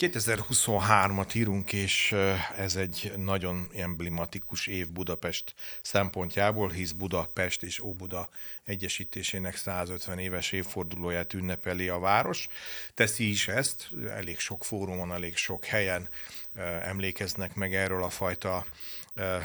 2023-at írunk, és ez egy nagyon emblematikus év Budapest szempontjából, hisz Budapest és Óbuda egyesítésének 150 éves évfordulóját ünnepeli a város. Teszi is ezt, elég sok fórumon, elég sok helyen emlékeznek meg erről a fajta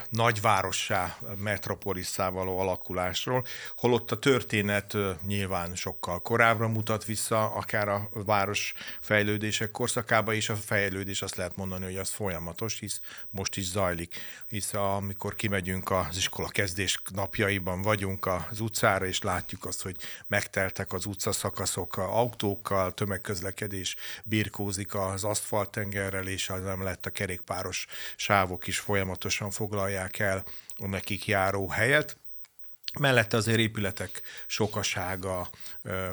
nagyvárossá, metropolisszá való alakulásról, holott a történet nyilván sokkal korábbra mutat vissza, akár a város fejlődések korszakába, és a fejlődés azt lehet mondani, hogy az folyamatos, hisz most is zajlik. Hisz amikor kimegyünk az iskola kezdés napjaiban vagyunk az utcára, és látjuk azt, hogy megteltek az utcaszakaszok autókkal, tömegközlekedés birkózik az aszfalttengerrel, és az nem lett a kerékpáros sávok is folyamatosan foglalják el a nekik járó helyet. Mellette azért épületek sokasága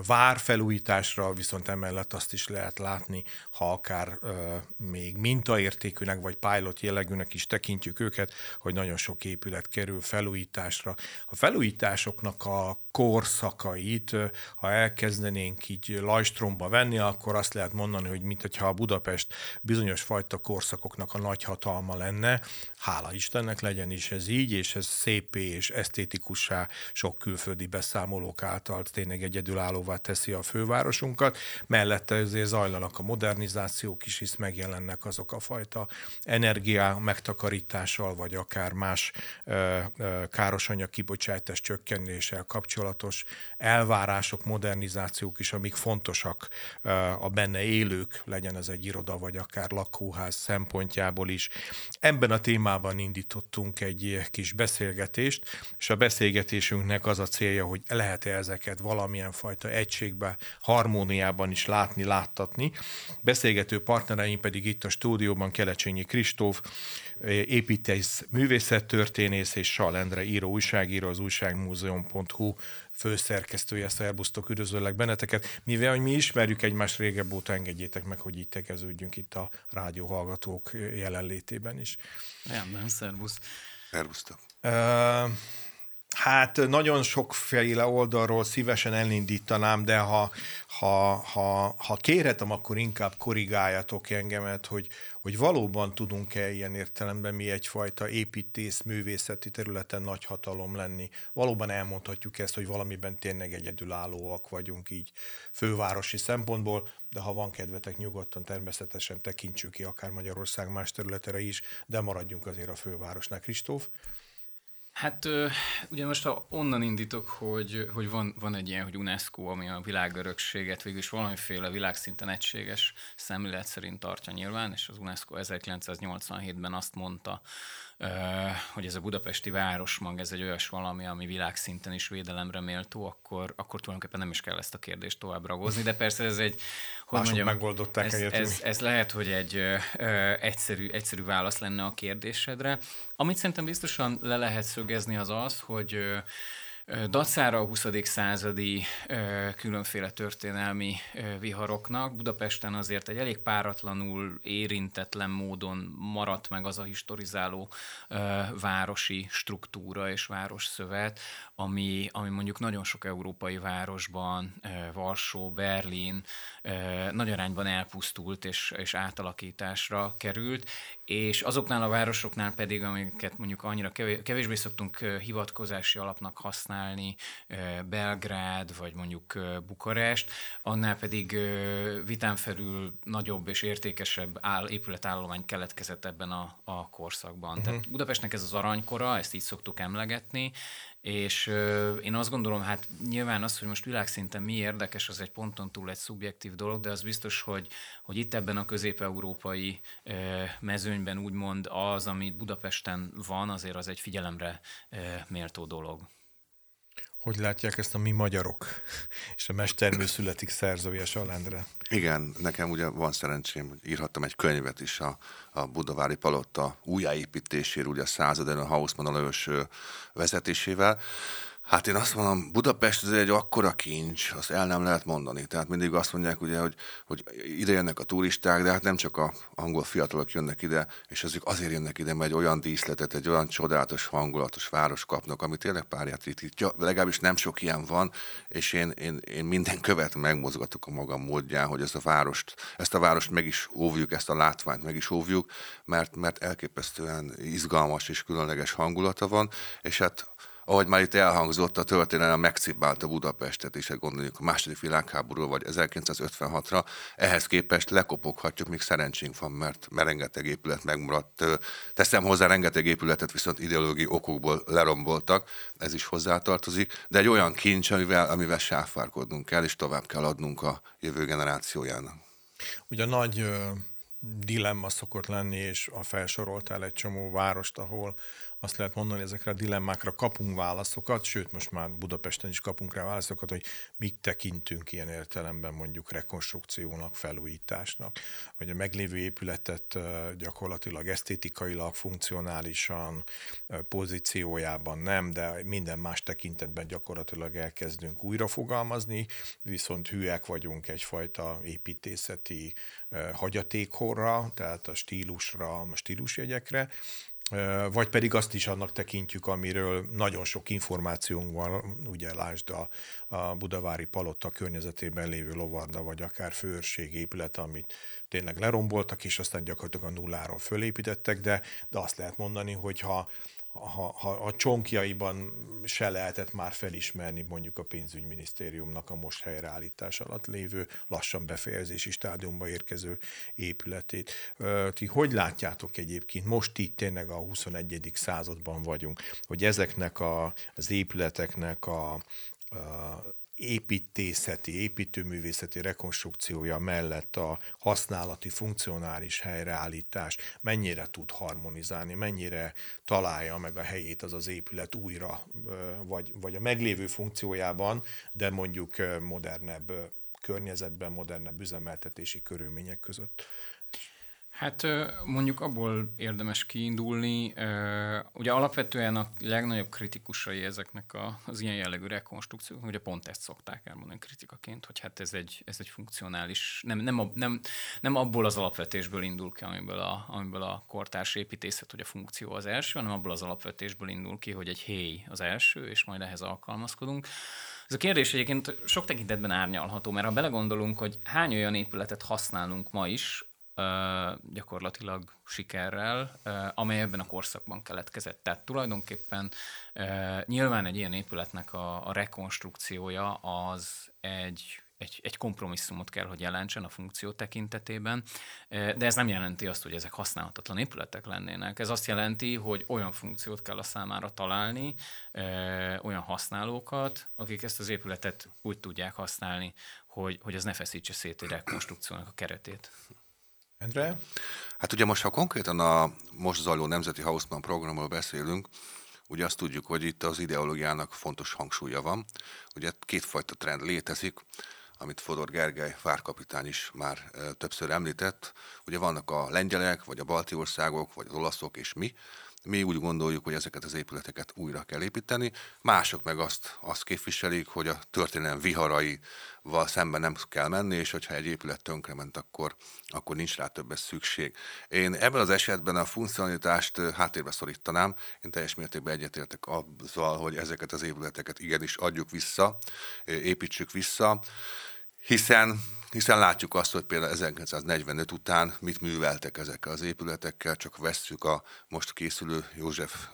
vár felújításra, viszont emellett azt is lehet látni, ha akár még mintaértékűnek vagy pilot jellegűnek is tekintjük őket, hogy nagyon sok épület kerül felújításra. A felújításoknak a korszakait, ha elkezdenénk így lajstromba venni, akkor azt lehet mondani, hogy mintha a Budapest bizonyos fajta korszakoknak a nagy hatalma lenne. Hála Istennek legyen is ez így, és ez szépé és esztétikussá sok külföldi beszámolók által tényleg egyedülállóvá teszi a fővárosunkat. Mellette azért zajlanak a modernizációk is, hisz megjelennek azok a fajta energiá megtakarítással, vagy akár más ö, ö, károsanyag kibocsátás csökkenéssel kapcsolatos elvárások, modernizációk is, amik fontosak ö, a benne élők, legyen ez egy iroda, vagy akár lakóház szempontjából is. Ebben a témában indítottunk egy kis beszélgetést, és a beszélgetésünknek az a célja, hogy lehet-e ezeket valamilyen fajta egységbe, harmóniában is látni, láttatni. Beszélgető partnereim pedig itt a stúdióban Kelecsényi Kristóf, építész, művészettörténész és Salendre író újságíró, az újságmúzeum.hu főszerkesztője, szerbusztok, üdvözöllek benneteket. Mivel hogy mi ismerjük egymást régebb óta, engedjétek meg, hogy itt tegeződjünk itt a rádióhallgatók jelenlétében is. nem, szervusz. Szervusztok. Uh, Hát nagyon sokféle oldalról szívesen elindítanám, de ha, ha, ha, ha kérhetem, akkor inkább korrigáljatok engemet, hogy, hogy valóban tudunk-e ilyen értelemben mi egyfajta építész, művészeti területen nagy hatalom lenni. Valóban elmondhatjuk ezt, hogy valamiben tényleg egyedülállóak vagyunk így fővárosi szempontból, de ha van kedvetek, nyugodtan természetesen tekintsük ki akár Magyarország más területere is, de maradjunk azért a fővárosnál. Kristóf? Hát ugye most ha onnan indítok, hogy, hogy van, van egy ilyen, hogy UNESCO, ami a világörökséget végül is valamiféle világszinten egységes szemlélet szerint tartja nyilván, és az UNESCO 1987-ben azt mondta, hogy ez a budapesti városmag, ez egy olyas valami, ami világszinten is védelemre méltó, akkor, akkor tulajdonképpen nem is kell ezt a kérdést tovább ragozni, de persze ez egy, hogy Mások mondjam, megoldották ez, ez, ez lehet, hogy egy ö, egyszerű, egyszerű válasz lenne a kérdésedre. Amit szerintem biztosan le lehet szögezni az az, hogy ö, Dacára a 20. századi különféle történelmi viharoknak Budapesten azért egy elég páratlanul érintetlen módon maradt meg az a historizáló városi struktúra és városszövet, ami, ami mondjuk nagyon sok európai városban, Varsó, Berlin nagy arányban elpusztult és, és átalakításra került, és azoknál a városoknál pedig, amiket mondjuk annyira kevésbé szoktunk hivatkozási alapnak használni, Belgrád, vagy mondjuk Bukarest, annál pedig vitán felül nagyobb és értékesebb áll, épületállomány keletkezett ebben a, a korszakban. Uh-huh. Tehát Budapestnek ez az aranykora, ezt így szoktuk emlegetni, és euh, én azt gondolom, hát nyilván az, hogy most világszinten mi érdekes, az egy ponton túl egy szubjektív dolog, de az biztos, hogy, hogy itt ebben a közép-európai euh, mezőnyben úgymond az, amit Budapesten van, azért az egy figyelemre euh, méltó dolog. Hogy látják ezt a mi magyarok és a mestermű születik szerzője Salendre? Igen, nekem ugye van szerencsém, hogy írhattam egy könyvet is a, a Budavári Palota újjáépítéséről, ugye a századon a Hausmann Lajos vezetésével. Hát én azt mondom, Budapest ez egy akkora kincs, azt el nem lehet mondani. Tehát mindig azt mondják, ugye, hogy, hogy ide jönnek a turisták, de hát nem csak a angol fiatalok jönnek ide, és azok azért jönnek ide, mert egy olyan díszletet, egy olyan csodálatos, hangulatos város kapnak, ami tényleg párját ritkítja. Legalábbis nem sok ilyen van, és én, én, én minden követ megmozgatok a magam módján, hogy ezt a várost, ezt a várost meg is óvjuk, ezt a látványt meg is óvjuk, mert, mert elképesztően izgalmas és különleges hangulata van, és hát ahogy már itt elhangzott, a történelem megcibálta Budapestet is, gondoljuk a második világháború vagy 1956-ra, ehhez képest lekopoghatjuk, még szerencsénk van, mert, mert rengeteg épület megmaradt. Teszem hozzá, rengeteg épületet viszont ideológiai okokból leromboltak, ez is hozzátartozik, de egy olyan kincs, amivel, amivel sáfárkodnunk kell, és tovább kell adnunk a jövő generációjának. Ugye nagy dilemma szokott lenni, és a felsoroltál egy csomó várost, ahol azt lehet mondani, ezekre a dilemmákra kapunk válaszokat, sőt, most már Budapesten is kapunk rá válaszokat, hogy mit tekintünk ilyen értelemben mondjuk rekonstrukciónak, felújításnak, hogy a meglévő épületet gyakorlatilag esztétikailag, funkcionálisan, pozíciójában nem, de minden más tekintetben gyakorlatilag elkezdünk újra fogalmazni, viszont hülyek vagyunk egyfajta építészeti hagyatékhorra, tehát a stílusra, a stílusjegyekre, vagy pedig azt is annak tekintjük, amiről nagyon sok információnk van, ugye lásd a, a Budavári Palota környezetében lévő lovarda, vagy akár főrség épület, amit tényleg leromboltak, és aztán gyakorlatilag a nulláról fölépítettek, de, de azt lehet mondani, hogy ha ha, ha a csonkjaiban se lehetett már felismerni mondjuk a pénzügyminisztériumnak a most helyreállítás alatt lévő, lassan befejezési stádiumba érkező épületét. Ti hogy látjátok egyébként, most itt tényleg a 21. században vagyunk, hogy ezeknek a, az épületeknek a, a építészeti, építőművészeti rekonstrukciója mellett a használati, funkcionális helyreállítás mennyire tud harmonizálni, mennyire találja meg a helyét az az épület újra, vagy, vagy a meglévő funkciójában, de mondjuk modernebb környezetben, modernebb üzemeltetési körülmények között. Hát mondjuk abból érdemes kiindulni. Ugye alapvetően a legnagyobb kritikusai ezeknek az ilyen jellegű rekonstrukciók, ugye pont ezt szokták elmondani kritikaként, hogy hát ez egy, ez egy funkcionális, nem, nem, nem, nem abból az alapvetésből indul ki, amiből a, amiből a kortárs építészet, hogy a funkció az első, hanem abból az alapvetésből indul ki, hogy egy héj az első, és majd ehhez alkalmazkodunk. Ez a kérdés egyébként sok tekintetben árnyalható, mert ha belegondolunk, hogy hány olyan épületet használunk ma is, gyakorlatilag sikerrel, amely ebben a korszakban keletkezett. Tehát tulajdonképpen nyilván egy ilyen épületnek a, a rekonstrukciója az egy egy, egy kompromisszumot kell, hogy jelentsen a funkció tekintetében, de ez nem jelenti azt, hogy ezek használhatatlan épületek lennének. Ez azt jelenti, hogy olyan funkciót kell a számára találni, olyan használókat, akik ezt az épületet úgy tudják használni, hogy, hogy ez ne feszítse szét egy rekonstrukciónak a keretét. Endre? Hát ugye most, ha konkrétan a most zajló Nemzeti Hausmann programról beszélünk, ugye azt tudjuk, hogy itt az ideológiának fontos hangsúlya van. Ugye kétfajta trend létezik, amit Fodor Gergely várkapitány is már többször említett. Ugye vannak a lengyelek, vagy a balti országok, vagy az olaszok és mi, mi úgy gondoljuk, hogy ezeket az épületeket újra kell építeni, mások meg azt, azt képviselik, hogy a történelem viharaival szemben nem kell menni, és hogyha egy épület tönkrement, akkor, akkor nincs rá többes szükség. Én ebben az esetben a funkcionalitást háttérbe szorítanám, én teljes mértékben egyetértek azzal, hogy ezeket az épületeket igenis adjuk vissza, építsük vissza, hiszen hiszen látjuk azt, hogy például 1945 után mit műveltek ezekkel az épületekkel, csak vesszük a most készülő József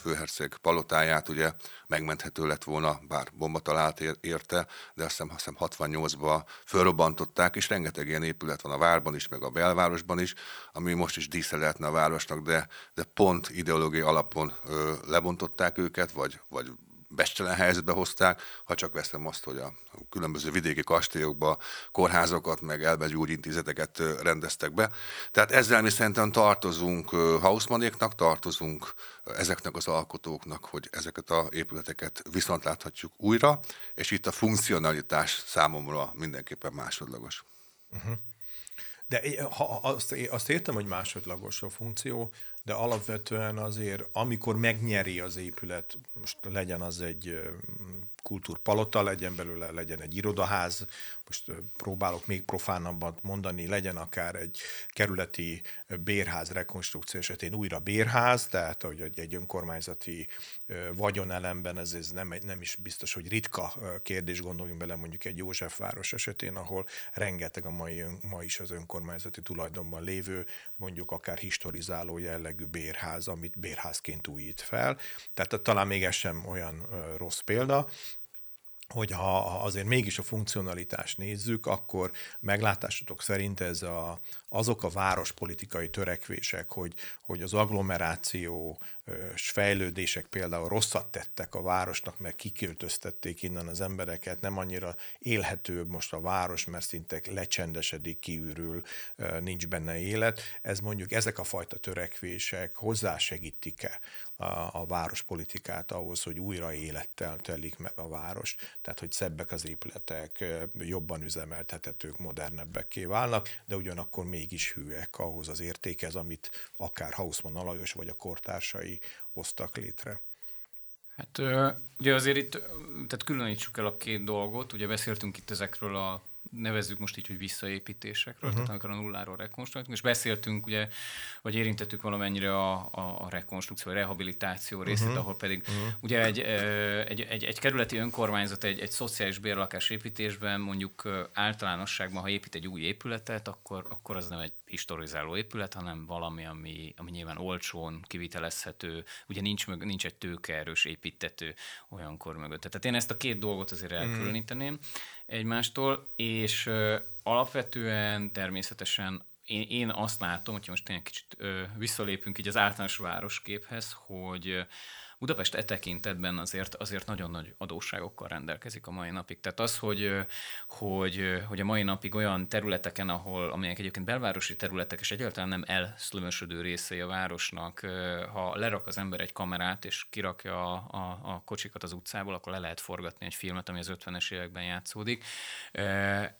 főherceg palotáját, ugye megmenthető lett volna, bár bomba talált érte, de azt hiszem, azt hiszem 68-ban fölrobbantották, és rengeteg ilyen épület van a várban is, meg a belvárosban is, ami most is dísze a városnak, de, de pont ideológiai alapon ö, lebontották őket, vagy, vagy bestelen helyzetbe hozták, ha csak veszem azt, hogy a különböző vidéki kastélyokba kórházakat, meg elbegyógyintézeteket rendeztek be. Tehát ezzel mi szerintem tartozunk Hausmannéknak, tartozunk ezeknek az alkotóknak, hogy ezeket a épületeket viszont láthatjuk újra, és itt a funkcionalitás számomra mindenképpen másodlagos. Uh-huh. De ha azt, azt értem, hogy másodlagos a funkció, de alapvetően azért, amikor megnyeri az épület, most legyen az egy kultúrpalota, legyen belőle, legyen egy irodaház, most próbálok még profánabbat mondani, legyen akár egy kerületi bérház rekonstrukció esetén újra bérház, tehát hogy egy önkormányzati vagyonelemben ez, ez nem, nem is biztos, hogy ritka kérdés, gondoljunk bele mondjuk egy Józsefváros esetén, ahol rengeteg a mai, ma is az önkormányzati tulajdonban lévő, mondjuk akár historizáló jellegű bérház, amit bérházként újít fel. Tehát talán még ez sem olyan rossz példa hogy ha azért mégis a funkcionalitást nézzük, akkor meglátásotok szerint ez a, azok a várospolitikai törekvések, hogy, hogy az agglomeráció fejlődések például rosszat tettek a városnak, mert kiköltöztették innen az embereket, nem annyira élhetőbb most a város, mert szinte lecsendesedik, kiürül, nincs benne élet. Ez mondjuk ezek a fajta törekvések hozzásegítik-e a, a várospolitikát ahhoz, hogy újra élettel telik meg a város, tehát hogy szebbek az épületek, jobban üzemeltethetők, modernebbekké válnak, de ugyanakkor mégis hűek ahhoz az értékhez, amit akár Hausmann Alajos vagy a kortársai hoztak létre. Hát ugye azért itt, tehát különítsük el a két dolgot, ugye beszéltünk itt ezekről a nevezzük most így, hogy visszaépítésekről, uh-huh. tehát amikor a nulláról rekonstruáltunk, és beszéltünk, ugye, vagy érintettük valamennyire a, a, a rekonstrukció, a rehabilitáció részét, uh-huh. ahol pedig uh-huh. ugye egy, egy, egy, egy kerületi önkormányzat egy, egy szociális bérlakás építésben mondjuk általánosságban, ha épít egy új épületet, akkor, akkor az nem egy historizáló épület, hanem valami, ami, ami nyilván olcsón kivitelezhető, ugye nincs, mög, nincs egy tőkeerős építető olyankor mögött. Tehát én ezt a két dolgot azért elkülöníteném egymástól, és alapvetően természetesen én, én azt látom, hogyha most tényleg kicsit visszalépünk így az általános városképhez, hogy Budapest e tekintetben azért, azért nagyon nagy adósságokkal rendelkezik a mai napig. Tehát az, hogy, hogy, hogy a mai napig olyan területeken, ahol, amelyek egyébként belvárosi területek, és egyáltalán nem elszlömösödő részei a városnak, ha lerak az ember egy kamerát, és kirakja a, a, a kocsikat az utcából, akkor le lehet forgatni egy filmet, ami az 50-es években játszódik.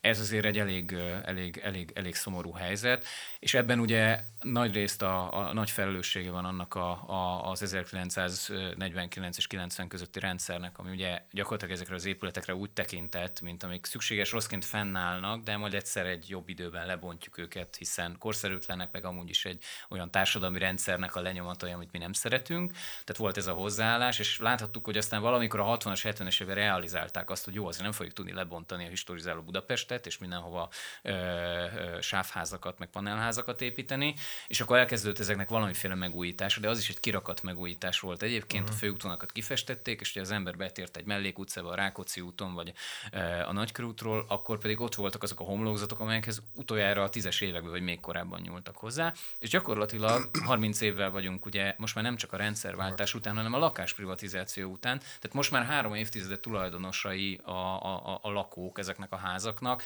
Ez azért egy elég, elég, elég, elég szomorú helyzet, és ebben ugye nagy részt a, a nagy felelőssége van annak a, a, az 1900 49 és 90 közötti rendszernek, ami ugye gyakorlatilag ezekre az épületekre úgy tekintett, mint amik szükséges rosszként fennállnak, de majd egyszer egy jobb időben lebontjuk őket, hiszen korszerűtlenek, meg amúgy is egy olyan társadalmi rendszernek a lenyomatai, amit mi nem szeretünk. Tehát volt ez a hozzáállás, és láthattuk, hogy aztán valamikor a 60-as, 70-es évben realizálták azt, hogy jó, azért nem fogjuk tudni lebontani a historizáló Budapestet, és mindenhova ö, ö, sávházakat, meg panelházakat építeni, és akkor elkezdődött ezeknek valamiféle megújítása, de az is egy kirakat megújítás volt egyébként, uh-huh. a főútvonakat kifestették, és ugye az ember betért egy mellékutcába, a Rákóczi úton, vagy e, a Nagykörútról, akkor pedig ott voltak azok a homlokzatok, amelyekhez utoljára a tízes években, vagy még korábban nyúltak hozzá, és gyakorlatilag 30 évvel vagyunk ugye most már nem csak a rendszerváltás után, hanem a lakásprivatizáció után, tehát most már három évtizedet tulajdonosai a, a, a lakók ezeknek a házaknak,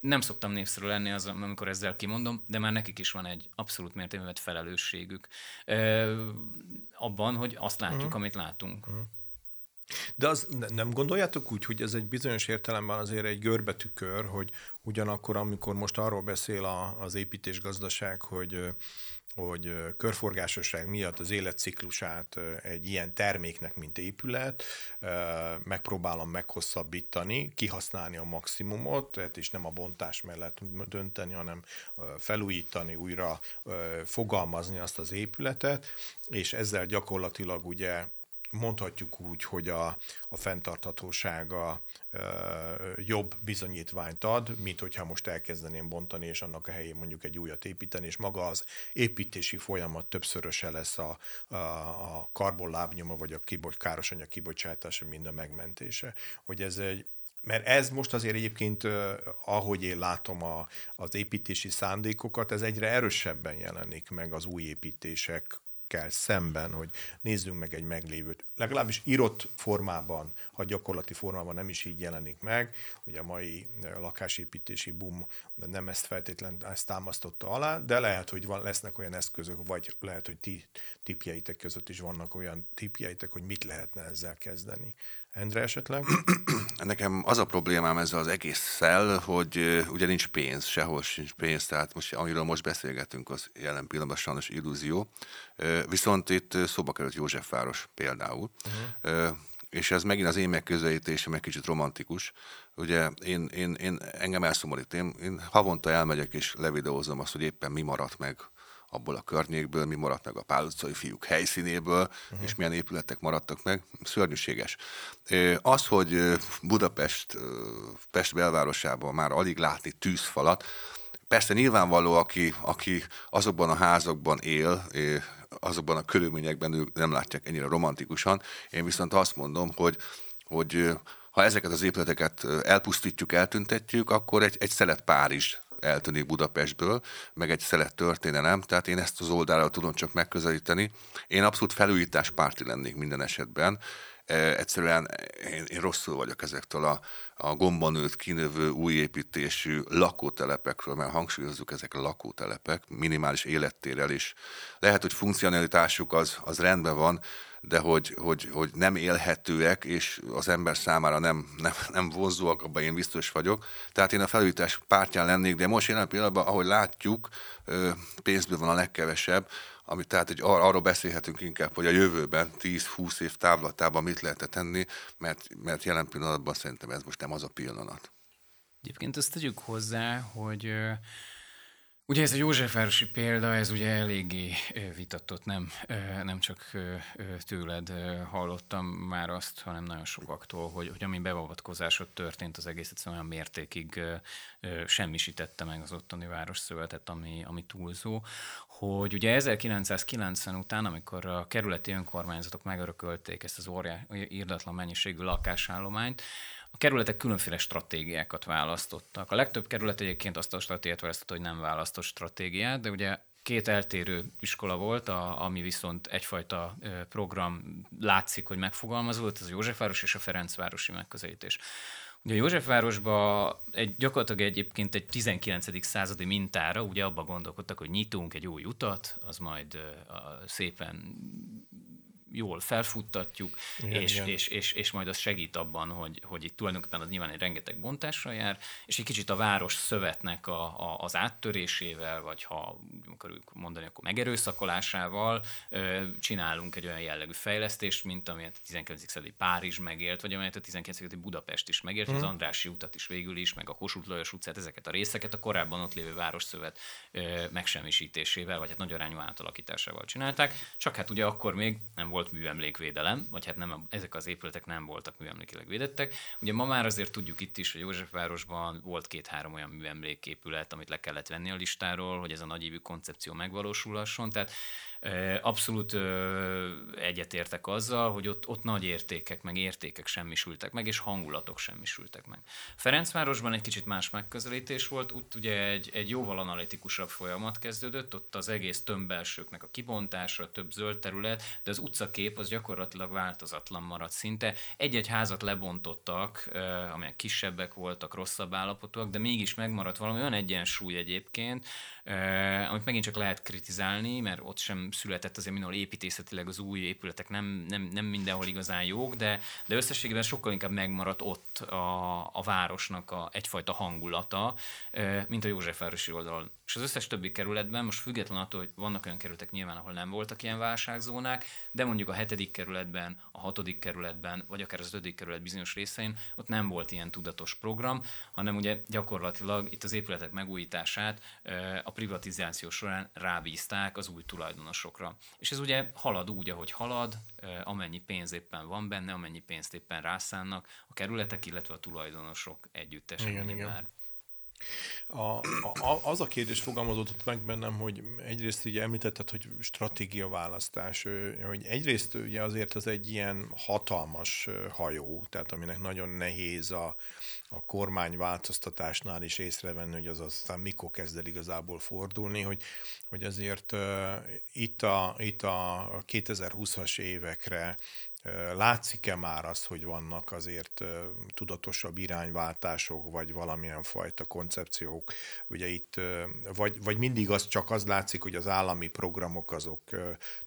nem szoktam népszerű lenni az, amikor ezzel kimondom, de már nekik is van egy abszolút mértékben felelősségük ö, abban, hogy azt látjuk, uh-huh. amit látunk. Uh-huh. De az nem gondoljátok úgy, hogy ez egy bizonyos értelemben azért egy görbetükör, hogy ugyanakkor, amikor most arról beszél a, az építésgazdaság, hogy hogy körforgásosság miatt az életciklusát egy ilyen terméknek, mint épület, megpróbálom meghosszabbítani, kihasználni a maximumot, tehát is nem a bontás mellett dönteni, hanem felújítani, újra fogalmazni azt az épületet, és ezzel gyakorlatilag ugye mondhatjuk úgy, hogy a, a fenntarthatósága ö, jobb bizonyítványt ad, mint hogyha most elkezdeném bontani, és annak a helyén mondjuk egy újat építeni, és maga az építési folyamat többszöröse lesz a, a, a karbonlábnyoma, vagy a kibocs, károsanyag kibocsátása, mind a megmentése. Hogy ez egy, mert ez most azért egyébként, ahogy én látom a, az építési szándékokat, ez egyre erősebben jelenik meg az új építések kell szemben, hogy nézzünk meg egy meglévőt. Legalábbis írott formában, ha gyakorlati formában nem is így jelenik meg. Ugye a mai eh, lakásépítési boom nem ezt feltétlenül ezt támasztotta alá, de lehet, hogy van, lesznek olyan eszközök, vagy lehet, hogy ti tipjeitek között is vannak olyan tipjeitek, hogy mit lehetne ezzel kezdeni. Endre esetleg? nekem az a problémám ezzel az egésszel, hogy ugye nincs pénz, sehol sincs pénz, tehát most, amiről most beszélgetünk, az jelen pillanatban sajnos illúzió. Viszont itt szóba került Józsefváros például. Uh-huh. És ez megint az én megközelítésem egy kicsit romantikus. Ugye én, én, én engem elszomorít, én, én havonta elmegyek és levideózom azt, hogy éppen mi maradt meg abból a környékből, mi maradt meg a Pál utcai fiúk helyszínéből, uh-huh. és milyen épületek maradtak meg. Szörnyűséges. Az, hogy Budapest, Pest belvárosában már alig látni tűzfalat, Persze nyilvánvaló, aki, aki azokban a házakban él, azokban a körülményekben ők nem látják ennyire romantikusan. Én viszont azt mondom, hogy, hogy ha ezeket az épületeket elpusztítjuk, eltüntetjük, akkor egy, egy szelet Párizs eltűnik Budapestből, meg egy szelet történelem, tehát én ezt az oldalra tudom csak megközelíteni. Én abszolút felújítás párti lennék minden esetben, egyszerűen én, én rosszul vagyok ezektől a, a gomban nőtt kinövő új építésű lakótelepekről, mert hangsúlyozzuk ezek lakótelepek, minimális élettérrel is. Lehet, hogy funkcionalitásuk az, az rendben van, de hogy, hogy, hogy nem élhetőek, és az ember számára nem, nem, nem vonzóak, abban én biztos vagyok. Tehát én a felújítás pártján lennék, de most jelen pillanatban, ahogy látjuk, pénzből van a legkevesebb, ami tehát egy, ar- arról beszélhetünk inkább, hogy a jövőben 10-20 év távlatában mit lehet tenni, mert, mert jelen pillanatban szerintem ez most nem az a pillanat. Egyébként azt tegyük hozzá, hogy Ugye ez a Józsefvárosi példa, ez ugye eléggé vitatott, nem, nem csak tőled hallottam már azt, hanem nagyon sokaktól, hogy, hogy ami beavatkozásod történt, az egész egyszerűen olyan mértékig semmisítette meg az ottani városszövetet, ami, ami túlzó, hogy ugye 1990 után, amikor a kerületi önkormányzatok megörökölték ezt az óriás, írdatlan mennyiségű lakásállományt, a kerületek különféle stratégiákat választottak. A legtöbb kerület egyébként azt a stratégiát választott, hogy nem választott stratégiát, de ugye két eltérő iskola volt, a, ami viszont egyfajta program látszik, hogy megfogalmazódott, ez a Józsefváros és a Ferencvárosi megközelítés. Ugye Józsefvárosban egy, gyakorlatilag egyébként egy 19. századi mintára ugye abba gondolkodtak, hogy nyitunk egy új utat, az majd uh, szépen jól felfuttatjuk, igen, és, igen. És, és, és majd az segít abban, hogy, hogy itt tulajdonképpen az nyilván egy rengeteg bontással jár, és egy kicsit a város szövetnek a, a, az áttörésével, vagy ha akarjuk mondani, akkor megerőszakolásával ö, csinálunk egy olyan jellegű fejlesztést, mint amelyet a 19. századi Párizs megélt, vagy amelyet a 19. századi Budapest is megélt, mm. az Andrási utat is végül is, meg a Kossuth Lajos utcát, ezeket a részeket a korábban ott lévő városszövet ö, megsemmisítésével, vagy hát nagy arányú átalakításával csinálták, csak hát ugye akkor még nem volt volt műemlékvédelem, vagy hát nem, ezek az épületek nem voltak műemlékileg védettek. Ugye ma már azért tudjuk itt is, hogy Józsefvárosban volt két-három olyan műemléképület, amit le kellett venni a listáról, hogy ez a nagyívű koncepció megvalósulhasson. Tehát Abszolút egyetértek azzal, hogy ott, ott nagy értékek, meg értékek semmisültek meg, és hangulatok semmisültek meg. Ferencvárosban egy kicsit más megközelítés volt, ott ugye egy, egy jóval analitikusabb folyamat kezdődött, ott az egész tömbbelsőknek a kibontása, több zöld terület, de az utcakép az gyakorlatilag változatlan maradt szinte. Egy-egy házat lebontottak, amelyek kisebbek voltak, rosszabb állapotúak, de mégis megmaradt valami olyan egyensúly egyébként, amit megint csak lehet kritizálni, mert ott sem született azért mindenhol építészetileg az új épületek nem, nem, nem mindenhol igazán jók, de, de összességében sokkal inkább megmaradt ott a, a városnak a, egyfajta hangulata, mint a Józsefvárosi oldalon. És az összes többi kerületben, most független attól, hogy vannak olyan kerületek nyilván, ahol nem voltak ilyen válságzónák, de mondjuk a hetedik kerületben, a hatodik kerületben, vagy akár az ötödik kerület bizonyos részein, ott nem volt ilyen tudatos program, hanem ugye gyakorlatilag itt az épületek megújítását a privatizáció során rábízták az új tulajdonosokra. És ez ugye halad úgy, ahogy halad, amennyi pénz éppen van benne, amennyi pénzt éppen rászánnak a kerületek, illetve a tulajdonosok együttesen. Igen, igen. A, a, az a kérdés fogalmazódott meg bennem, hogy egyrészt ugye említetted, hogy stratégia választás, hogy egyrészt ugye azért az egy ilyen hatalmas hajó, tehát aminek nagyon nehéz a, a kormányváltoztatásnál is észrevenni, hogy az aztán mikor kezd el igazából fordulni, hogy, hogy azért uh, itt, a, itt a 2020-as évekre Látszik-e már az, hogy vannak azért tudatosabb irányváltások, vagy valamilyen fajta koncepciók? Ugye itt, vagy, vagy mindig az csak az látszik, hogy az állami programok azok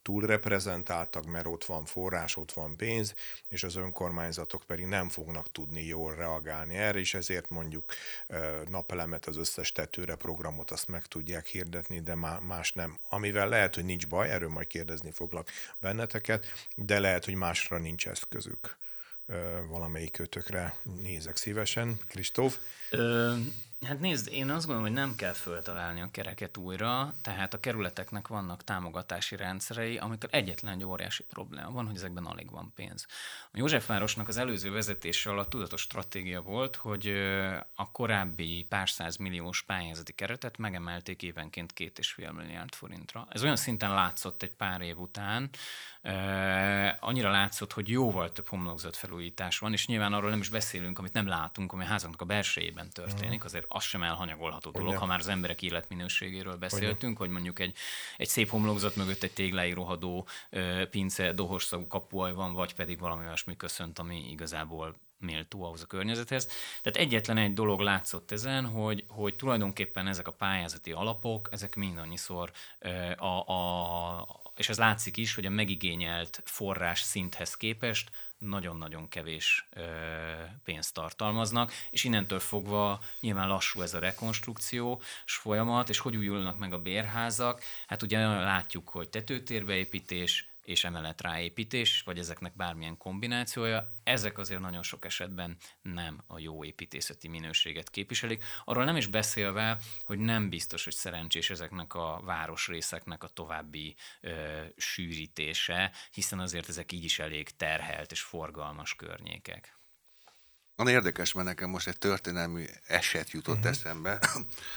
túlreprezentáltak, mert ott van forrás, ott van pénz, és az önkormányzatok pedig nem fognak tudni jól reagálni erre, és ezért mondjuk napelemet, az összes tetőre programot azt meg tudják hirdetni, de más nem. Amivel lehet, hogy nincs baj, erről majd kérdezni foglak benneteket, de lehet, hogy más másra nincs eszközük. Valamelyik kötökre nézek szívesen. Kristóf? Hát nézd, én azt gondolom, hogy nem kell föltalálni a kereket újra, tehát a kerületeknek vannak támogatási rendszerei, amikor egyetlen egy óriási probléma van, hogy ezekben alig van pénz. A Józsefvárosnak az előző vezetése alatt tudatos stratégia volt, hogy a korábbi pár száz milliós pályázati keretet megemelték évenként két és fél milliárd forintra. Ez olyan szinten látszott egy pár év után, annyira látszott, hogy jóval több homlokzat felújítás van, és nyilván arról nem is beszélünk, amit nem látunk, ami a házunknak a belsejében történik, azért az sem elhanyagolható dolog, ha már az emberek életminőségéről beszéltünk, hogy mondjuk egy, egy szép homlokzat mögött egy téglái rohadó pince, dohos szagú kapuaj van, vagy pedig valami olyasmi köszönt, ami igazából méltó ahhoz a környezethez. Tehát egyetlen egy dolog látszott ezen, hogy, hogy tulajdonképpen ezek a pályázati alapok, ezek mindannyiszor a, a, és ez látszik is, hogy a megigényelt forrás szinthez képest nagyon-nagyon kevés ö, pénzt tartalmaznak, és innentől fogva nyilván lassú ez a rekonstrukció folyamat, és hogy újulnak meg a bérházak, hát ugye látjuk, hogy tetőtérbeépítés, és emelet ráépítés, vagy ezeknek bármilyen kombinációja, ezek azért nagyon sok esetben nem a jó építészeti minőséget képviselik. Arról nem is beszélve, hogy nem biztos, hogy szerencsés ezeknek a városrészeknek a további ö, sűrítése, hiszen azért ezek így is elég terhelt és forgalmas környékek. Van érdekes, mert nekem most egy történelmi eset jutott uh-huh. eszembe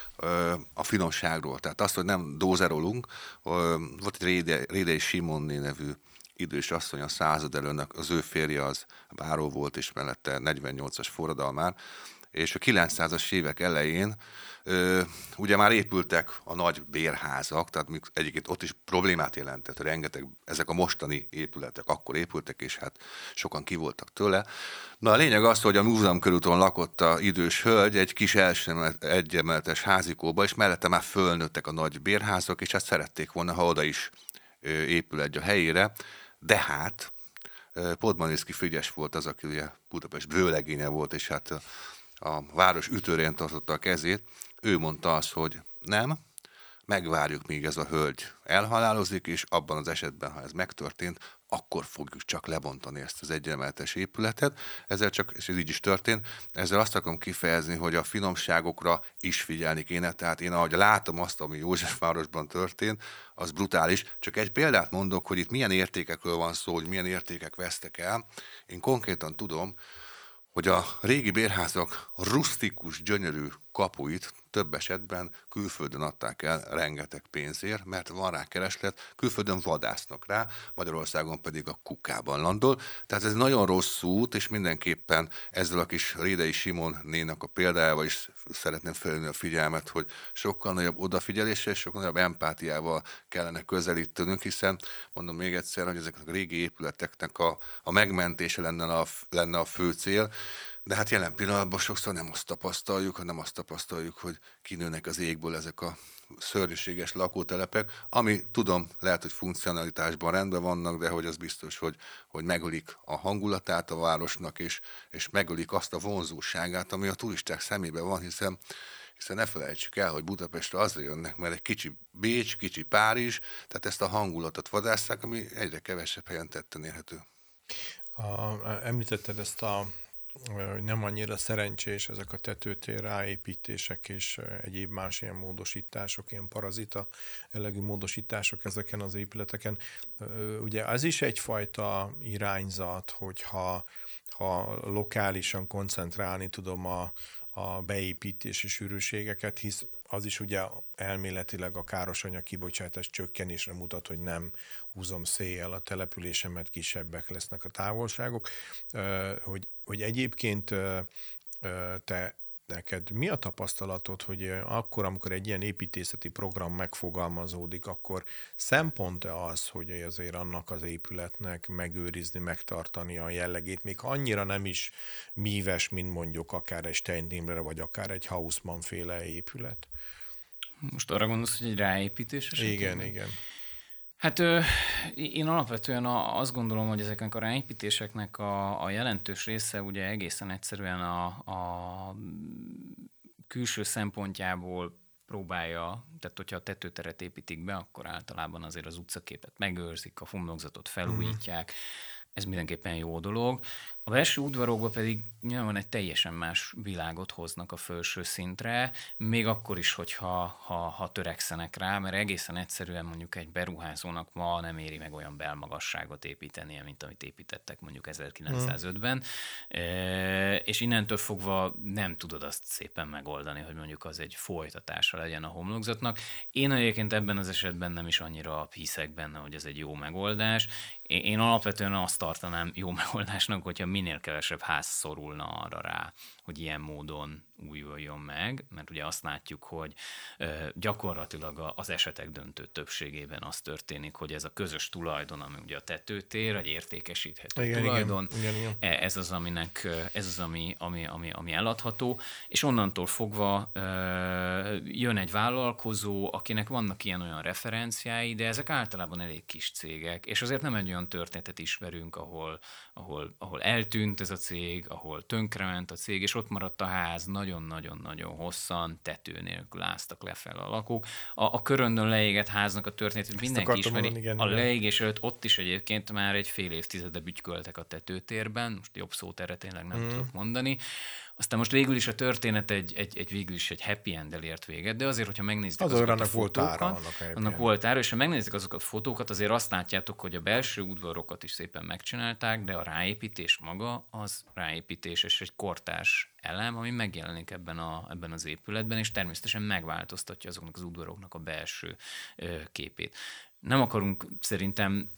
a finomságról. Tehát azt, hogy nem dózerolunk, volt egy Réde, Rédei Simonné nevű idős asszony a század előnek, az ő férje az báró volt, és mellette 48-as forradalmár, és a 900-as évek elején ö, ugye már épültek a nagy bérházak, tehát egyébként ott is problémát jelentett, rengeteg, ezek a mostani épületek akkor épültek, és hát sokan ki voltak tőle. Na a lényeg az, hogy a múzeum körúton lakott a idős hölgy egy kis egyemeletes házikóba, és mellette már fölnőttek a nagy bérházak, és hát szerették volna, ha oda is épül egy a helyére, de hát Podmaniszki Fügyes volt az, aki ugye Budapest bőlegénye volt, és hát a város ütőrén tartotta a kezét, ő mondta azt, hogy nem, megvárjuk, míg ez a hölgy elhalálozik, és abban az esetben, ha ez megtörtént, akkor fogjuk csak lebontani ezt az egyemeletes épületet. Ezzel csak, és ez így is történt, ezzel azt akarom kifejezni, hogy a finomságokra is figyelni kéne. Tehát én ahogy látom azt, ami Józsefvárosban történt, az brutális. Csak egy példát mondok, hogy itt milyen értékekről van szó, hogy milyen értékek vesztek el. Én konkrétan tudom, hogy a régi bérházak rustikus, gyönyörű kapuit több esetben külföldön adták el rengeteg pénzért, mert van rá kereslet, külföldön vadásznak rá, Magyarországon pedig a kukában landol. Tehát ez nagyon rossz út, és mindenképpen ezzel a kis Rédei Simon nénak a példájával is szeretném felülni a figyelmet, hogy sokkal nagyobb odafigyeléssel és sokkal nagyobb empátiával kellene közelítenünk, hiszen mondom még egyszer, hogy ezeknek a régi épületeknek a, a megmentése lenne a, lenne a fő cél, de hát jelen pillanatban sokszor nem azt tapasztaljuk, hanem azt tapasztaljuk, hogy kinőnek az égből ezek a szörnyűséges lakótelepek, ami tudom, lehet, hogy funkcionalitásban rendben vannak, de hogy az biztos, hogy, hogy megölik a hangulatát a városnak, és, és megölik azt a vonzóságát, ami a turisták szemében van, hiszen hiszen ne felejtsük el, hogy Budapestre azért jönnek, mert egy kicsi Bécs, kicsi Párizs, tehát ezt a hangulatot vadászták, ami egyre kevesebb helyen tetten érhető. A, említetted ezt a nem annyira szerencsés ezek a tetőtér ráépítések és egyéb más ilyen módosítások, ilyen parazita elegű módosítások ezeken az épületeken. Ugye ez is egyfajta irányzat, hogyha ha lokálisan koncentrálni tudom a, a beépítési sűrűségeket, hisz az is ugye elméletileg a károsanyag kibocsátás csökkenésre mutat, hogy nem húzom széjjel a településemet, kisebbek lesznek a távolságok, hogy, hogy egyébként te neked mi a tapasztalatod, hogy akkor, amikor egy ilyen építészeti program megfogalmazódik, akkor szempont-e az, hogy azért annak az épületnek megőrizni, megtartani a jellegét, még annyira nem is míves, mint mondjuk akár egy Steindimler, vagy akár egy Hausmann féle épület? Most arra gondolsz, hogy egy ráépítés? Igen, igen. Hát én alapvetően azt gondolom, hogy ezeknek a ráépítéseknek a, a jelentős része ugye egészen egyszerűen a, a külső szempontjából próbálja, tehát hogyha a tetőteret építik be, akkor általában azért az utcaképet megőrzik, a homlokzatot felújítják, ez mindenképpen jó dolog. A belső udvarokban pedig nyilván egy teljesen más világot hoznak a felső szintre, még akkor is, hogyha ha, ha törekszenek rá, mert egészen egyszerűen mondjuk egy beruházónak ma nem éri meg olyan belmagasságot építenie, mint amit építettek mondjuk 1905-ben, mm. e, és innentől fogva nem tudod azt szépen megoldani, hogy mondjuk az egy folytatása legyen a homlokzatnak. Én egyébként ebben az esetben nem is annyira hiszek benne, hogy ez egy jó megoldás. Én alapvetően azt tartanám jó megoldásnak, hogyha minél kevesebb ház szorulna arra rá, hogy ilyen módon újuljon meg, mert ugye azt látjuk, hogy gyakorlatilag az esetek döntő többségében az történik, hogy ez a közös tulajdon, ami ugye a tetőtér, egy értékesíthető igen, tulajdon, igen, igen, igen. ez az, aminek, ez az, ami, ami, ami, ami eladható, és onnantól fogva jön egy vállalkozó, akinek vannak ilyen-olyan referenciái, de ezek általában elég kis cégek, és azért nem egy olyan történetet ismerünk, ahol, ahol, ahol eltűnt ez a cég, ahol tönkrement a cég, és ott maradt a ház nagyon-nagyon-nagyon hosszan, tető nélkül áztak le fel a lakók. A, a köröndön leégett háznak a történetét mindenki ismeri. Mondani, igen, a leégés előtt ott is egyébként már egy fél évtizede bütyköltek a tetőtérben, most jobb szót erre tényleg nem mm. tudok mondani. Aztán most végül is a történet egy, egy, egy végül is egy happy end ért véget, de azért, hogyha megnézzük az azokat a fotókat, volt ára, annak, annak volt ára, és ha megnézzük azokat a fotókat, azért azt látjátok, hogy a belső udvarokat is szépen megcsinálták, de a ráépítés maga az ráépítés és egy kortárs elem, ami megjelenik ebben, a, ebben az épületben, és természetesen megváltoztatja azoknak az udvaroknak a belső képét. Nem akarunk szerintem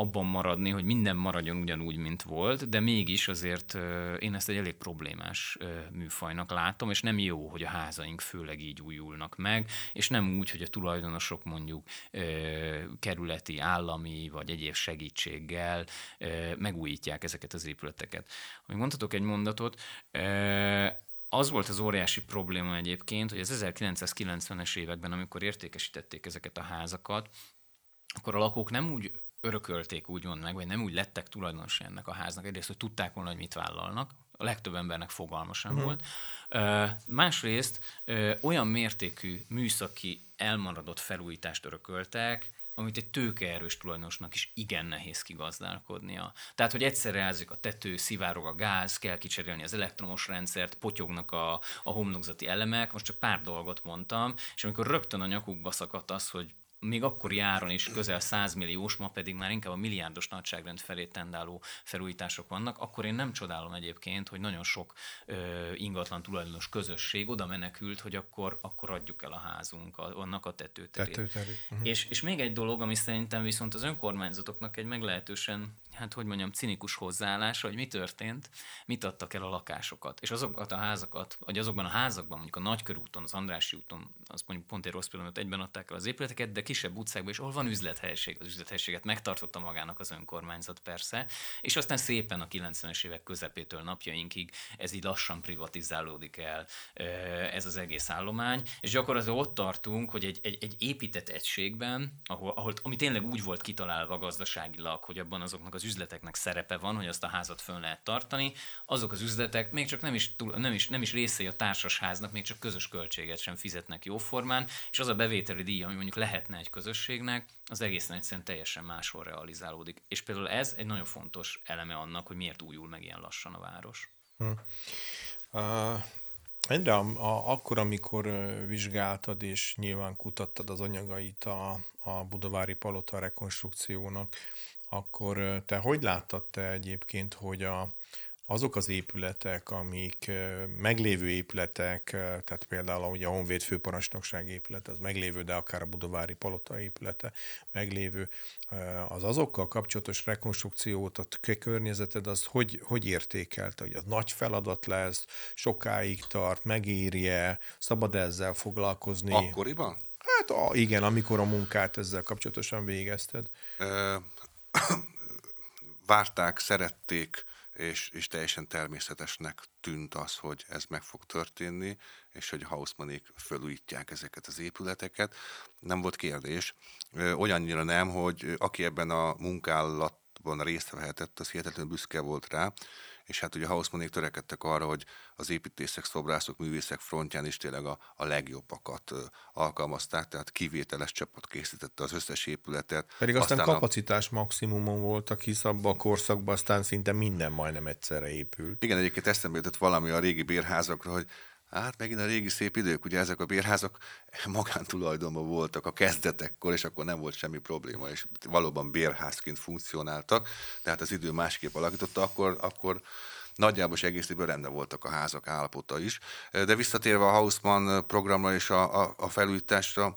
abban maradni, hogy minden maradjon ugyanúgy, mint volt, de mégis azért én ezt egy elég problémás műfajnak látom, és nem jó, hogy a házaink főleg így újulnak meg, és nem úgy, hogy a tulajdonosok mondjuk kerületi, állami vagy egyéb segítséggel megújítják ezeket az épületeket. Hogy mondhatok egy mondatot, az volt az óriási probléma egyébként, hogy az 1990-es években, amikor értékesítették ezeket a házakat, akkor a lakók nem úgy örökölték úgymond meg, vagy nem úgy lettek tulajdonosi ennek a háznak. Egyrészt, hogy tudták volna, hogy mit vállalnak, a legtöbb embernek fogalma sem uh-huh. volt. Uh, másrészt uh, olyan mértékű műszaki elmaradott felújítást örököltek, amit egy tőkeerős tulajdonosnak is igen nehéz kigazdálkodnia. Tehát, hogy egyszerre elzik a tető, szivárog a gáz, kell kicserélni az elektromos rendszert, potyognak a, a homlokzati elemek, most csak pár dolgot mondtam, és amikor rögtön a nyakukba szakadt az, hogy még akkor járon is közel 100 milliós, ma pedig már inkább a milliárdos nagyságrend felé tendáló felújítások vannak, akkor én nem csodálom egyébként, hogy nagyon sok ö, ingatlan tulajdonos közösség oda menekült, hogy akkor, akkor adjuk el a házunk, a, annak a tetőterét. Tetőterét. Uh-huh. És, és még egy dolog, ami szerintem viszont az önkormányzatoknak egy meglehetősen hát hogy mondjam, cinikus hozzáállás, hogy mi történt, mit adtak el a lakásokat. És azokat a házakat, vagy azokban a házakban, mondjuk a Nagykörúton, az Andrási úton, az mondjuk pont egy rossz pillanat, egyben adták el az épületeket, de kisebb utcákban is, ahol van üzlethelyiség, az üzlethelységet megtartotta magának az önkormányzat persze, és aztán szépen a 90-es évek közepétől napjainkig ez így lassan privatizálódik el ez az egész állomány, és gyakorlatilag ott tartunk, hogy egy, egy, egy épített egységben, ahol, ahol, ami tényleg úgy volt kitalálva gazdaságilag, hogy abban azoknak az üzleteknek szerepe van, hogy azt a házat fönn lehet tartani, azok az üzletek még csak nem is, túl, nem is, nem is részei a társasháznak, még csak közös költséget sem fizetnek jóformán, és az a bevételi díj, ami mondjuk lehetne egy közösségnek, az egészen egyszerűen teljesen máshol realizálódik. És például ez egy nagyon fontos eleme annak, hogy miért újul meg ilyen lassan a város. Hm. Egyre a, a, akkor, amikor vizsgáltad és nyilván kutattad az anyagait a, a Budavári Palota rekonstrukciónak, akkor te hogy láttad te egyébként, hogy a, azok az épületek, amik meglévő épületek, tehát például ugye a Honvéd főparancsnokság épülete, az meglévő, de akár a Budavári Palota épülete meglévő, az azokkal kapcsolatos rekonstrukciót, a környezeted, az hogy, hogy értékelte, hogy az nagy feladat lesz, sokáig tart, megírje, szabad ezzel foglalkozni? Akkoriban? Hát a, igen, amikor a munkát ezzel kapcsolatosan végezted. Várták, szerették, és, és teljesen természetesnek tűnt az, hogy ez meg fog történni, és hogy Hausmanék fölújítják ezeket az épületeket. Nem volt kérdés. Olyannyira nem, hogy aki ebben a munkálatban részt vehetett, az hihetetlenül büszke volt rá, és hát ugye Hausmanék törekedtek arra, hogy az építészek, szobrászok, művészek frontján is tényleg a, a legjobbakat alkalmazták, tehát kivételes csapat készítette az összes épületet. Pedig aztán, aztán kapacitás a... maximumon voltak, hisz abban a korszakban aztán szinte minden majdnem egyszerre épült. Igen, egyébként eszembe jutott valami a régi bérházakra, hogy Hát megint a régi szép idők, ugye ezek a bérházak magántulajdonban voltak a kezdetekkor, és akkor nem volt semmi probléma, és valóban bérházként funkcionáltak, tehát az idő másképp alakította, akkor, akkor nagyjából is egész évben rendben voltak a házak állapota is. De visszatérve a Hausmann programra és a, a, a felújításra,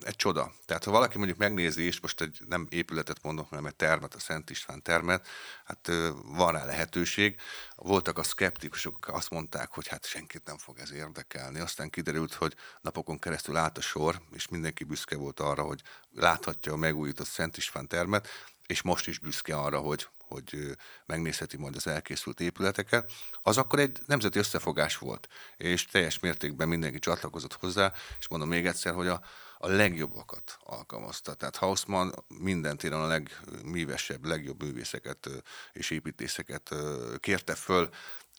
egy csoda. Tehát ha valaki mondjuk megnézi, és most egy nem épületet mondok, hanem egy termet, a Szent István termet, hát van rá lehetőség. Voltak a szkeptikusok, azt mondták, hogy hát senkit nem fog ez érdekelni. Aztán kiderült, hogy napokon keresztül állt a sor, és mindenki büszke volt arra, hogy láthatja a megújított Szent István termet, és most is büszke arra, hogy hogy megnézheti majd az elkészült épületeket, az akkor egy nemzeti összefogás volt, és teljes mértékben mindenki csatlakozott hozzá, és mondom még egyszer, hogy a, a legjobbakat alkalmazta. Tehát Hausmann minden téren a legművesebb, legjobb művészeket és építészeket kérte föl,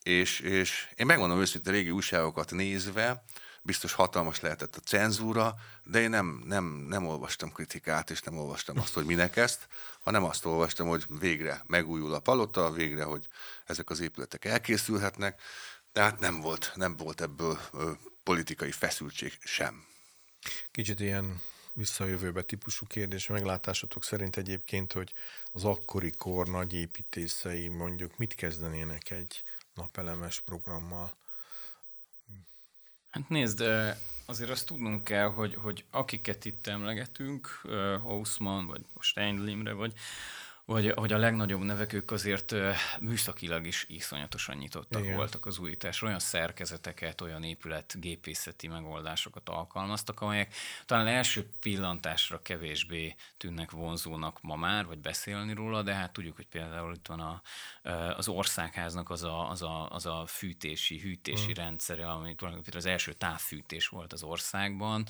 és, és én megmondom őszintén régi újságokat nézve, biztos hatalmas lehetett a cenzúra, de én nem, nem, nem olvastam kritikát, és nem olvastam azt, hogy minek ezt, hanem azt olvastam, hogy végre megújul a palota, végre, hogy ezek az épületek elkészülhetnek, tehát nem volt, nem volt ebből ö, politikai feszültség sem. Kicsit ilyen visszajövőbe típusú kérdés. Meglátásatok szerint egyébként, hogy az akkori kor nagy építészei mondjuk mit kezdenének egy napelemes programmal? Hát nézd, azért azt tudnunk kell, hogy, hogy akiket itt emlegetünk, Hausmann, vagy Steindl Imre, vagy vagy hogy a legnagyobb nevek ők azért műszakilag is iszonyatosan nyitottak Igen. voltak az újításra, olyan szerkezeteket, olyan épület gépészeti megoldásokat alkalmaztak, amelyek talán első pillantásra kevésbé tűnnek vonzónak ma már, vagy beszélni róla, de hát tudjuk, hogy például itt van a, az országháznak az a, az a, az a fűtési, hűtési mm. rendszere, ami tulajdonképpen az első távfűtés volt az országban,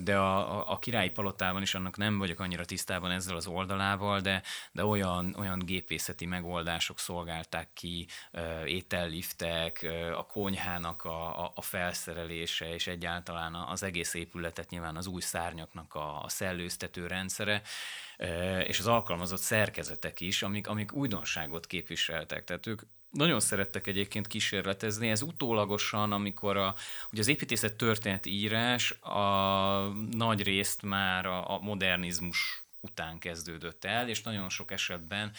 de a, a, a királyi palotában is annak nem vagyok annyira tisztában ezzel az oldalával, de de olyan, olyan gépészeti megoldások szolgálták ki, ételliftek, a konyhának a, a, a felszerelése, és egyáltalán az egész épületet nyilván az új szárnyaknak a, a szellőztető rendszere, és az alkalmazott szerkezetek is, amik, amik újdonságot képviseltek. Tehát ők nagyon szerettek egyébként kísérletezni, ez utólagosan, amikor a, ugye az építészet történeti írás a nagy részt már a, a modernizmus után kezdődött el, és nagyon sok esetben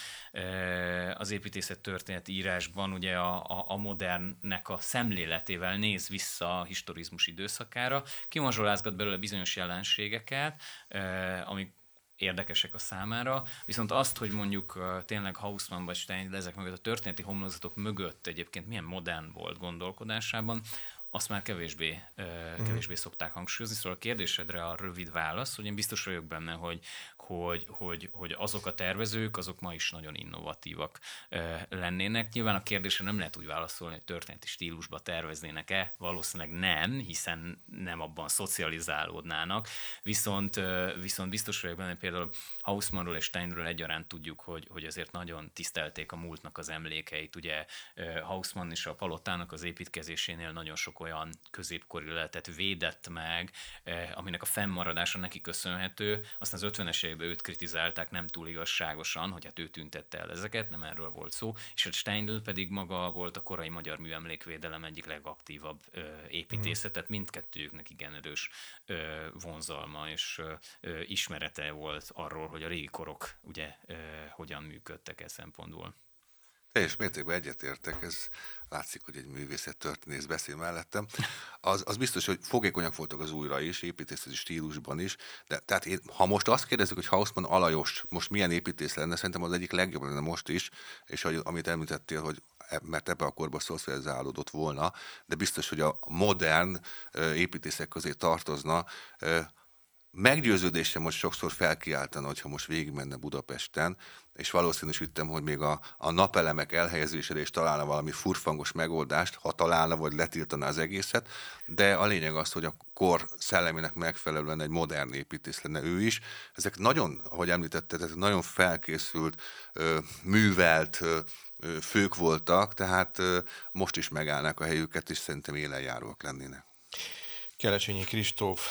az építészet történet írásban ugye a, a, a modernnek a szemléletével néz vissza a historizmus időszakára, kimazsolázgat belőle bizonyos jelenségeket, amik érdekesek a számára, viszont azt, hogy mondjuk tényleg Hausmann vagy Stein ezek mögött a történeti homlokzatok mögött egyébként milyen modern volt gondolkodásában, azt már kevésbé, uh, kevésbé szokták hangsúlyozni. Szóval a kérdésedre a rövid válasz, hogy én biztos vagyok benne, hogy, hogy, hogy, hogy azok a tervezők, azok ma is nagyon innovatívak lennének. Nyilván a kérdésre nem lehet úgy válaszolni, hogy történeti stílusba terveznének-e, valószínűleg nem, hiszen nem abban szocializálódnának, viszont, viszont biztos vagyok benne, például Hausmannról és Steinről egyaránt tudjuk, hogy, hogy azért nagyon tisztelték a múltnak az emlékeit. Ugye Hausmann is a palotának az építkezésénél nagyon sok olyan középkori lehetet védett meg, aminek a fennmaradása neki köszönhető. Aztán az 50-es években őt kritizálták nem túl igazságosan, hogy hát ő tüntette el ezeket, nem erről volt szó, és a Steindl pedig maga volt a korai magyar műemlékvédelem egyik legaktívabb ö, építészetet, mindkettőjüknek igen erős ö, vonzalma és ö, ismerete volt arról, hogy a régi korok ugye ö, hogyan működtek e szempontból. Teljes mértékben egyetértek, ez látszik, hogy egy művészet történész beszél mellettem. Az, az biztos, hogy fogékonyak voltak az újra is, építészeti stílusban is, de tehát én, ha most azt kérdezzük, hogy Hausmann alajos, most milyen építész lenne, szerintem az egyik legjobb lenne most is, és hogy, amit említettél, hogy e, mert ebbe a korban szocializálódott volna, de biztos, hogy a modern építészek közé tartozna, meggyőződésem, most sokszor felkiáltana, hogyha most végigmenne Budapesten, és valószínűsítem, hogy még a, a napelemek elhelyezésére is találna valami furfangos megoldást, ha találna, vagy letiltana az egészet, de a lényeg az, hogy a kor szellemének megfelelően egy modern építész lenne ő is. Ezek nagyon, ahogy említetted, ezek nagyon felkészült, művelt, fők voltak, tehát most is megállnak a helyüket, és szerintem élenjáróak lennének. Kelecsényi Kristóf,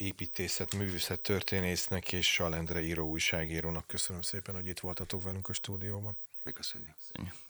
építészet, művészet történésznek és Salendre író újságírónak köszönöm szépen, hogy itt voltatok velünk a stúdióban. Mi köszönjük. köszönjük.